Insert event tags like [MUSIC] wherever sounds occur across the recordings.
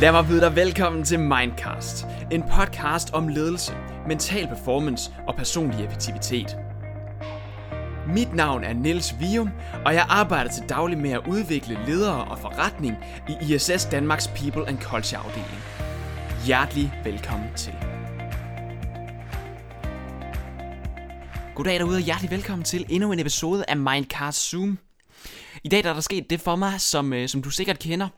Lad mig byde dig velkommen til Mindcast, en podcast om ledelse, mental performance og personlig effektivitet. Mit navn er Niels Vium, og jeg arbejder til daglig med at udvikle ledere og forretning i ISS Danmarks People and Culture afdeling. Hjertelig velkommen til. Goddag derude og hjertelig velkommen til endnu en episode af Mindcast Zoom. I dag der er der sket det for mig, som, øh, som du sikkert kender,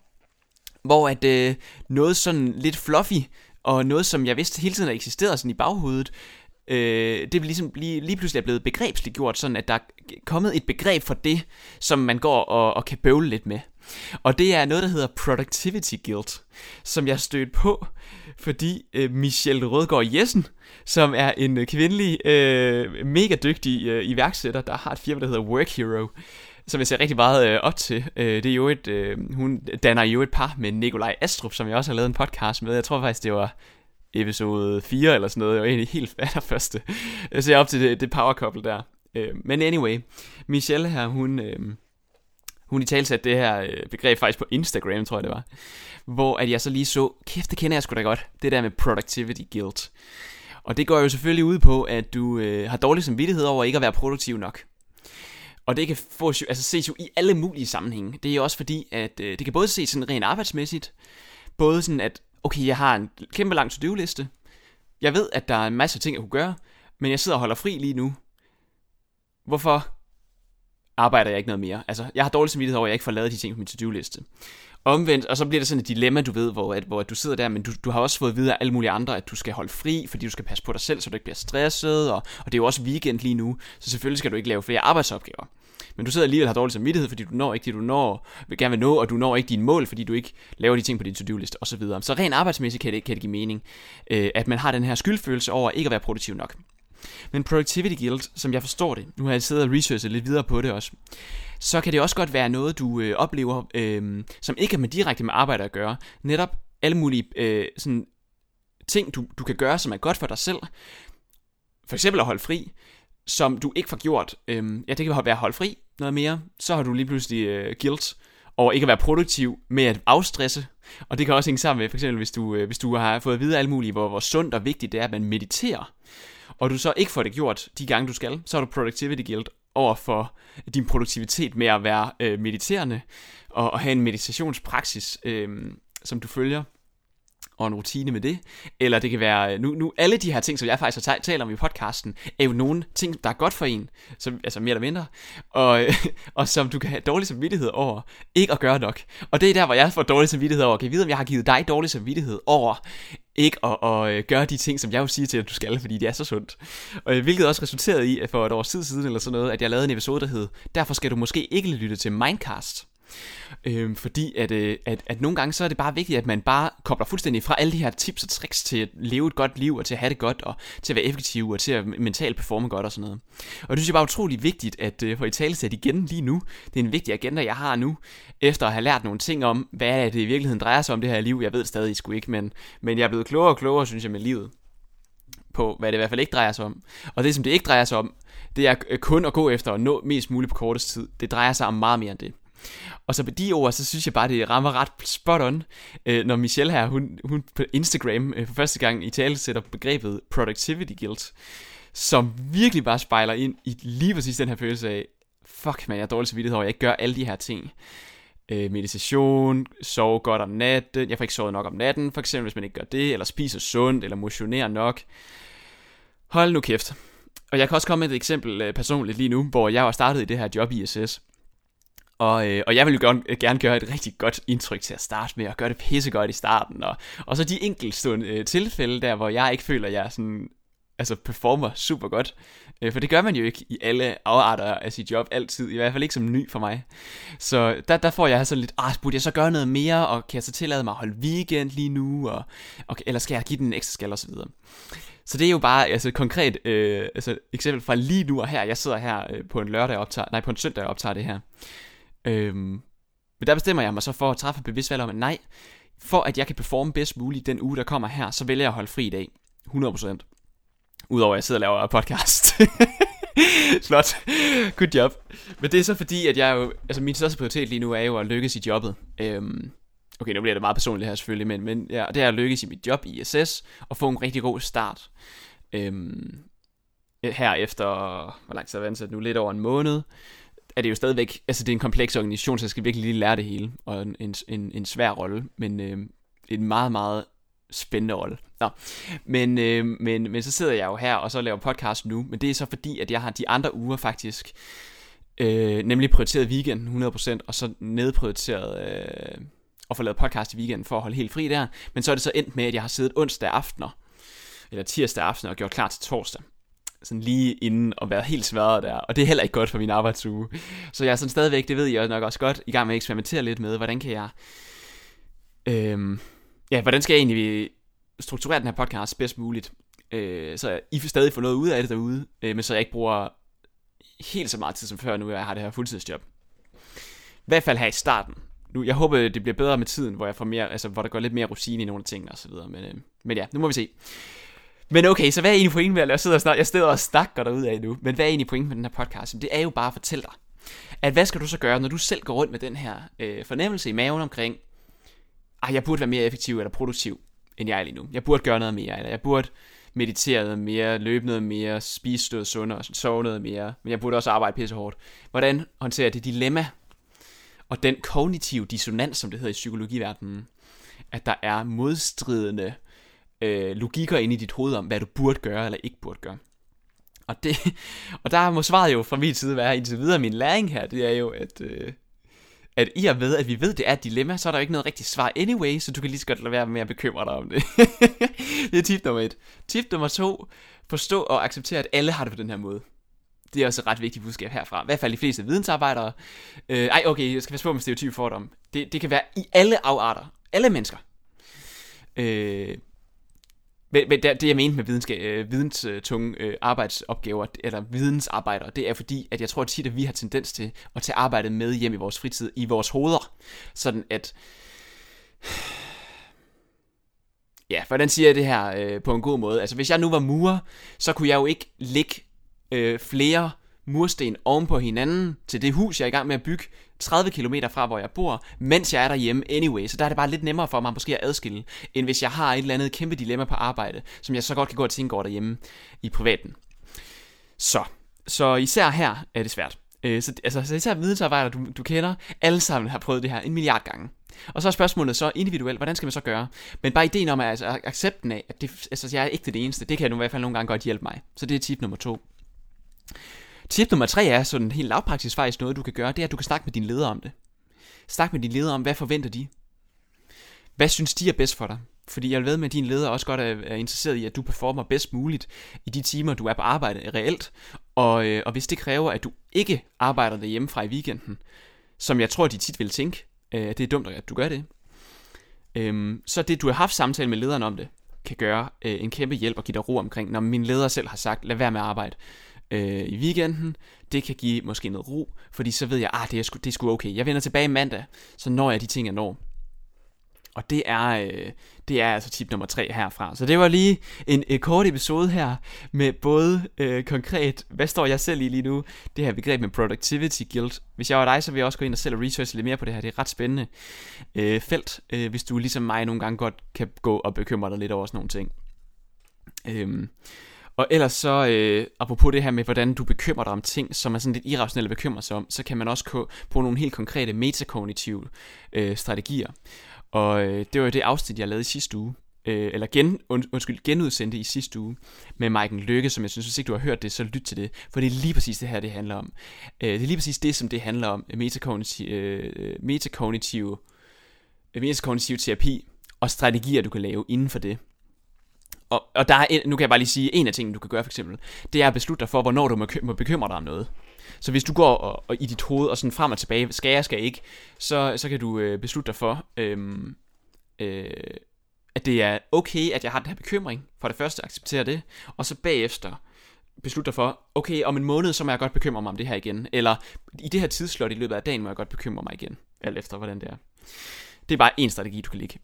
hvor at øh, noget sådan lidt fluffy, og noget som jeg vidste hele tiden har eksisteret sådan i baghovedet, øh, det ligesom lige, lige pludselig er blevet begrebsligt gjort, sådan at der er kommet et begreb for det, som man går og, og kan bøvle lidt med. Og det er noget, der hedder Productivity Guilt, som jeg stødt på, fordi øh, Michelle Rødgaard Jessen, som er en kvindelig, øh, mega dygtig øh, iværksætter, der har et firma, der hedder Work Hero, som jeg ser rigtig meget øh, op til. Øh, det er jo et, øh, hun danner jo et par med Nikolaj Astrup, som jeg også har lavet en podcast med. Jeg tror faktisk, det var episode 4 eller sådan noget. Jeg var egentlig helt [LAUGHS] første. Jeg ser op til det, det power couple der. Øh, men anyway, Michelle her, hun... Øh, hun i talsat det her øh, begreb faktisk på Instagram, tror jeg det var. Hvor at jeg så lige så, kæft det kender jeg sgu da godt, det der med productivity guilt. Og det går jo selvfølgelig ud på, at du øh, har dårlig samvittighed over ikke at være produktiv nok. Og det kan få, altså ses jo i alle mulige sammenhænge. Det er også fordi, at øh, det kan både ses sådan rent arbejdsmæssigt, både sådan at, okay, jeg har en kæmpe lang to-do-liste, jeg ved, at der er en masse ting, jeg kunne gøre, men jeg sidder og holder fri lige nu. Hvorfor arbejder jeg ikke noget mere? Altså, jeg har dårlig samvittighed over, at jeg ikke får lavet de ting på min to-do-liste. Omvendt, og så bliver det sådan et dilemma, du ved, hvor, at, hvor du sidder der, men du, du har også fået videre af alle mulige andre, at du skal holde fri, fordi du skal passe på dig selv, så du ikke bliver stresset, og, og det er jo også weekend lige nu, så selvfølgelig skal du ikke lave flere arbejdsopgaver. Men du sidder alligevel og har dårlig samvittighed, fordi du når ikke det, du når, vil gerne vil nå, og du når ikke dine mål, fordi du ikke laver de ting på din to-do-liste osv. Så, så rent arbejdsmæssigt kan det, kan det give mening, øh, at man har den her skyldfølelse over ikke at være produktiv nok. Men Productivity Guild, som jeg forstår det, nu har jeg siddet og researchet lidt videre på det også, så kan det også godt være noget, du øh, oplever, øh, som ikke er med direkte med arbejde at gøre. Netop alle mulige øh, sådan, ting, du, du kan gøre, som er godt for dig selv. For eksempel at holde fri, som du ikke får gjort. Øhm, ja, det kan være at holde fri noget mere. Så har du lige pludselig øh, guilt over ikke at være produktiv med at afstresse. Og det kan også hænge sammen med, for eksempel hvis du, øh, hvis du har fået at vide alt muligt, hvor, hvor sundt og vigtigt det er, at man mediterer og du så ikke får det gjort de gange, du skal, så har du productivity guilt over for din produktivitet med at være øh, mediterende og, og have en meditationspraksis, øh, som du følger og en rutine med det. Eller det kan være, øh, nu, nu alle de her ting, som jeg faktisk har talt om i podcasten, er jo nogle ting, der er godt for en, som, altså mere eller mindre, og, [LAUGHS] og som du kan have dårlig samvittighed over, ikke at gøre nok. Og det er der, hvor jeg får dårlig samvittighed over. Kan jeg vide, om jeg har givet dig dårlig samvittighed over, ikke at, at, at gøre de ting, som jeg jo siger til, at du skal, fordi det er så sundt. Og, øh, hvilket også resulterede i, at for et års tid siden eller sådan noget, at jeg lavede en episode, der hed, derfor skal du måske ikke lytte til Mindcast. Øhm, fordi at, øh, at, at nogle gange så er det bare vigtigt, at man bare kobler fuldstændig fra alle de her tips og tricks til at leve et godt liv, og til at have det godt, og til at være effektiv, og til at mentalt performe godt og sådan noget. Og det synes jeg bare er utrolig vigtigt at øh, få i tale sat igen lige nu. Det er en vigtig agenda, jeg har nu, efter at have lært nogle ting om, hvad det i virkeligheden drejer sig om det her liv. Jeg ved det stadig sgu ikke, men, men jeg er blevet klogere og klogere, synes jeg, med livet på, hvad det i hvert fald ikke drejer sig om. Og det, som det ikke drejer sig om, det er øh, kun at gå efter at nå mest muligt på kortest tid. Det drejer sig om meget mere end det. Og så med de ord, så synes jeg bare, det rammer ret spot on, øh, når Michelle her, hun, hun på Instagram øh, for første gang i tale sætter begrebet productivity guilt, som virkelig bare spejler ind i lige præcis den her følelse af, fuck man, jeg er dårlig samvittighed over, jeg ikke gør alle de her ting. Øh, meditation, sove godt om natten, jeg får ikke sovet nok om natten, for eksempel hvis man ikke gør det, eller spiser sundt, eller motionerer nok. Hold nu kæft. Og jeg kan også komme med et eksempel øh, personligt lige nu, hvor jeg var startet i det her job i ISS. Og, øh, og jeg vil jo gerne, gerne gøre et rigtig godt indtryk til at starte med, og gøre det pissegodt i starten. Og, og så de enkeltstående øh, tilfælde der, hvor jeg ikke føler, at jeg sådan, altså performer super godt. Øh, for det gør man jo ikke i alle afarter af sit job altid, i hvert fald ikke som ny for mig. Så der, der får jeg sådan lidt, ah, burde jeg så gøre noget mere, og kan jeg så tillade mig at holde weekend lige nu, og, og, eller skal jeg give den en ekstra skal, og så videre. Så det er jo bare altså, et konkret øh, altså, eksempel fra lige nu og her. Jeg sidder her øh, på en lørdag og optager, nej, på en søndag og optager det her. Øhm, men der bestemmer jeg mig så for at træffe et bevidst valg om, at nej, for at jeg kan performe bedst muligt den uge, der kommer her, så vælger jeg at holde fri i dag. 100%. Udover at jeg sidder og laver podcast. [LAUGHS] Flot. Good job. Men det er så fordi, at jeg jo, altså min største prioritet lige nu er jo at lykkes i jobbet. Øhm, Okay, nu bliver det meget personligt her selvfølgelig, men, men ja, det er at lykkes i mit job i ISS, og få en rigtig god start. Øhm, her efter, hvor lang tid har jeg ansat nu, lidt over en måned, er det jo stadigvæk, altså det er en kompleks organisation, så jeg skal virkelig lige lære det hele, og en, en, en, en svær rolle, men øh, en meget, meget spændende rolle. Nå. Men, øh, men, men så sidder jeg jo her, og så laver podcast nu, men det er så fordi, at jeg har de andre uger faktisk, øh, nemlig prioriteret weekenden 100%, og så nedprioriteret øh, at få lavet podcast i weekenden for at holde helt fri der, men så er det så endt med, at jeg har siddet onsdag aftener, eller tirsdag aften og gjort klar til torsdag sådan lige inden og været helt sværet der, og det er heller ikke godt for min arbejdsuge. Så jeg er sådan stadigvæk, det ved jeg nok også godt, i gang med at eksperimentere lidt med, hvordan kan jeg, øhm, ja, hvordan skal jeg egentlig strukturere den her podcast bedst muligt, øh, så I stadig få noget ud af det derude, øh, men så jeg ikke bruger helt så meget tid som før, nu jeg har det her fuldtidsjob. I hvert fald her i starten. Nu, jeg håber, det bliver bedre med tiden, hvor jeg får mere, altså, hvor der går lidt mere rutine i nogle af tingene og så videre, men, øh, men ja, nu må vi se. Men okay, så hvad er egentlig pointen med at jeg sidder og, snakker, jeg sidder og snakker dig ud af nu, men hvad er egentlig pointen med den her podcast? Det er jo bare at fortælle dig, at hvad skal du så gøre, når du selv går rundt med den her øh, fornemmelse i maven omkring, at jeg burde være mere effektiv eller produktiv, end jeg er lige nu. Jeg burde gøre noget mere, eller jeg burde meditere noget mere, løbe noget mere, spise noget sundere, sove noget mere, men jeg burde også arbejde pisse hårdt. Hvordan håndterer jeg det dilemma, og den kognitive dissonans, som det hedder i psykologiverdenen, at der er modstridende øh, Øh, logikker ind i dit hoved om, hvad du burde gøre eller ikke burde gøre. Og, det, [LAUGHS] og der må svaret jo fra min side være, indtil videre min læring her, det er jo, at, øh, at i og ved, at vi ved, det er et dilemma, så er der jo ikke noget rigtigt svar anyway, så du kan lige så godt lade være med at bekymre dig om det. [LAUGHS] det er tip nummer et. Tip nummer to, forstå og acceptere, at alle har det på den her måde. Det er også et ret vigtigt budskab herfra. I hvert fald de fleste vidensarbejdere. Øh, ej, okay, jeg skal passe på med stereotyp fordom. Det, det kan være i alle afarter. Alle mennesker. Øh, men, men det, det jeg mente med videnskab, øh, videnstunge øh, arbejdsopgaver, eller vidensarbejder, det er fordi, at jeg tror tit, at vi har tendens til at tage arbejdet med hjem i vores fritid, i vores hoveder. Sådan at... [SIGHS] Ja, hvordan siger jeg det her øh, på en god måde? Altså, hvis jeg nu var murer, så kunne jeg jo ikke lægge øh, flere mursten oven på hinanden til det hus, jeg er i gang med at bygge 30 km fra, hvor jeg bor, mens jeg er derhjemme anyway. Så der er det bare lidt nemmere for mig måske at adskille, end hvis jeg har et eller andet kæmpe dilemma på arbejde, som jeg så godt kan gå og tænke over derhjemme i privaten. Så, så især her er det svært. Øh, så, altså, så især vidensarbejdere, du, du kender, alle sammen har prøvet det her en milliard gange. Og så er spørgsmålet så individuelt, hvordan skal man så gøre? Men bare ideen om, at altså, accepten af, at det, altså, jeg er ikke det eneste, det kan nu i hvert fald nogle gange godt hjælpe mig. Så det er tip nummer to. Tip nummer tre er sådan helt lavpraktisk faktisk noget, du kan gøre, det er, at du kan snakke med din leder om det. Snak med din leder om, hvad forventer de? Hvad synes de er bedst for dig? Fordi jeg ved med, at din leder også godt er, interesseret i, at du performer bedst muligt i de timer, du er på arbejde reelt. Og, øh, og hvis det kræver, at du ikke arbejder derhjemme fra i weekenden, som jeg tror, de tit vil tænke, øh, at det er dumt, at du gør det, øh, så det, du har haft samtale med lederen om det, kan gøre øh, en kæmpe hjælp og give dig ro omkring, når min leder selv har sagt, lad være med at arbejde øh, i weekenden. Det kan give måske noget ro, fordi så ved jeg, ah, det er, sgu, det er sgu okay. Jeg vender tilbage mandag, så når jeg de ting, jeg når. Og det er, øh, det er altså tip nummer tre herfra. Så det var lige en, øh, kort episode her med både øh, konkret, hvad står jeg selv i lige nu, det her begreb med productivity guilt. Hvis jeg var dig, så vil jeg også gå ind og selv og researche lidt mere på det her. Det er et ret spændende øh, felt, øh, hvis du ligesom mig nogle gange godt kan gå og bekymre dig lidt over sådan nogle ting. Øh, og ellers så, øh, apropos det her med, hvordan du bekymrer dig om ting, som er sådan lidt irrationelle bekymre sig om, så kan man også bruge nogle helt konkrete metakognitive øh, strategier. Og øh, det var jo det afsnit, jeg lavede i sidste uge, øh, eller gen, und, undskyld, genudsendte i sidste uge med Maiken Lykke, som jeg synes, hvis ikke du har hørt det, så lyt til det, for det er lige præcis det her, det handler om. Øh, det er lige præcis det, som det handler om, øh, metakognitiv, øh, metakognitiv, øh, metakognitiv terapi, og strategier, du kan lave inden for det. Og, og der er, en, nu kan jeg bare lige sige, en af tingene, du kan gøre for eksempel, det er at beslutte dig for, hvornår du må, må bekymre dig om noget. Så hvis du går og, og i dit hoved og sådan frem og tilbage, skal jeg, skal jeg ikke, så, så kan du øh, beslutte dig for, øhm, øh, at det er okay, at jeg har den her bekymring. For det første acceptere det, og så bagefter beslutte dig for, okay, om en måned, så må jeg godt bekymre mig om det her igen. Eller i det her tidslot i løbet af dagen, må jeg godt bekymre mig igen. Alt efter, hvordan det er. Det er bare en strategi, du kan lægge.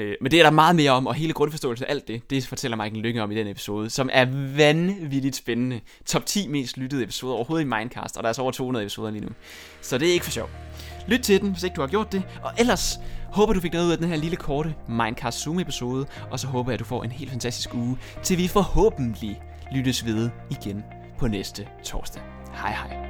Øh, men det er der meget mere om, og hele grundforståelsen af alt det, det fortæller Michael Lykke om i den episode, som er vanvittigt spændende. Top 10 mest lyttede episoder overhovedet i Mindcast, og der er så over 200 episoder lige nu. Så det er ikke for sjov. Lyt til den, hvis ikke du har gjort det, og ellers håber du fik noget ud af den her lille korte Mindcast Zoom-episode, og så håber jeg, at du får en helt fantastisk uge, til vi forhåbentlig lyttes ved igen på næste torsdag. Hej hej.